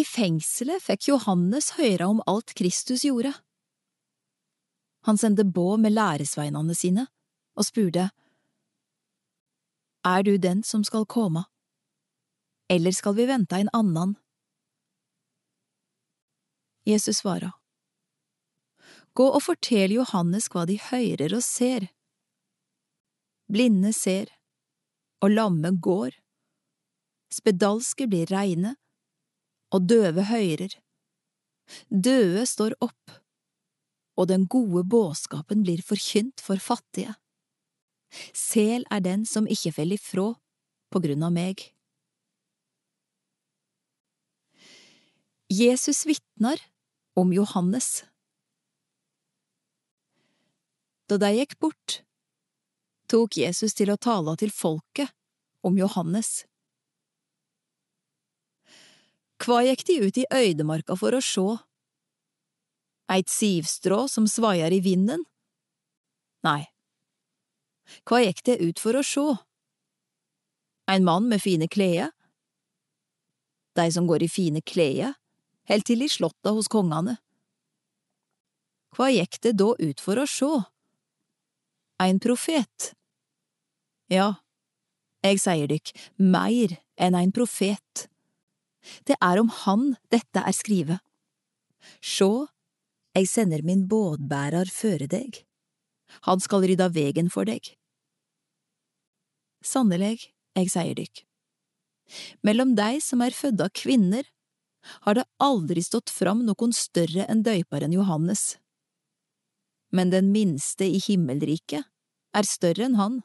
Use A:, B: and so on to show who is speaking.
A: I fengselet fikk Johannes høre om alt Kristus gjorde. Han sendte båd med læresveinene sine og spurte, Er du den som skal komme, eller skal vi vente en annan? Jesus svara, Gå og fortell Johannes hva de hører og ser. Blinde ser, og lamme går. Spedalske blir reine, og døve høyrer. Døde står opp, og den gode båskapen blir forkynt for fattige. Sel er den som ikke faller ifrå på grunn av meg. Jesus vitner om Johannes. Da de gikk bort, tok Jesus til å tale til folket om Johannes. Hva gikk de ut i øydemarka for å sjå? Eit sivstrå som svaier i vinden? Nei. Hva gikk de ut for å sjå? Ein mann med fine klede? De som går i fine klede, held til i slotta hos kongane. Hva gikk det da ut for å sjå? Ein profet? Ja, eg sier dykk, meir enn ein profet. Det er om han dette er skrive. Sjå, eg sender min bådbærar føre deg. Han skal rydda vegen for deg. Sannelig, eg sier dykk. Mellom dei som er fødde av kvinner, har det aldri stått fram noen større enn døyparen Johannes. Men den minste i himmelriket er større enn han.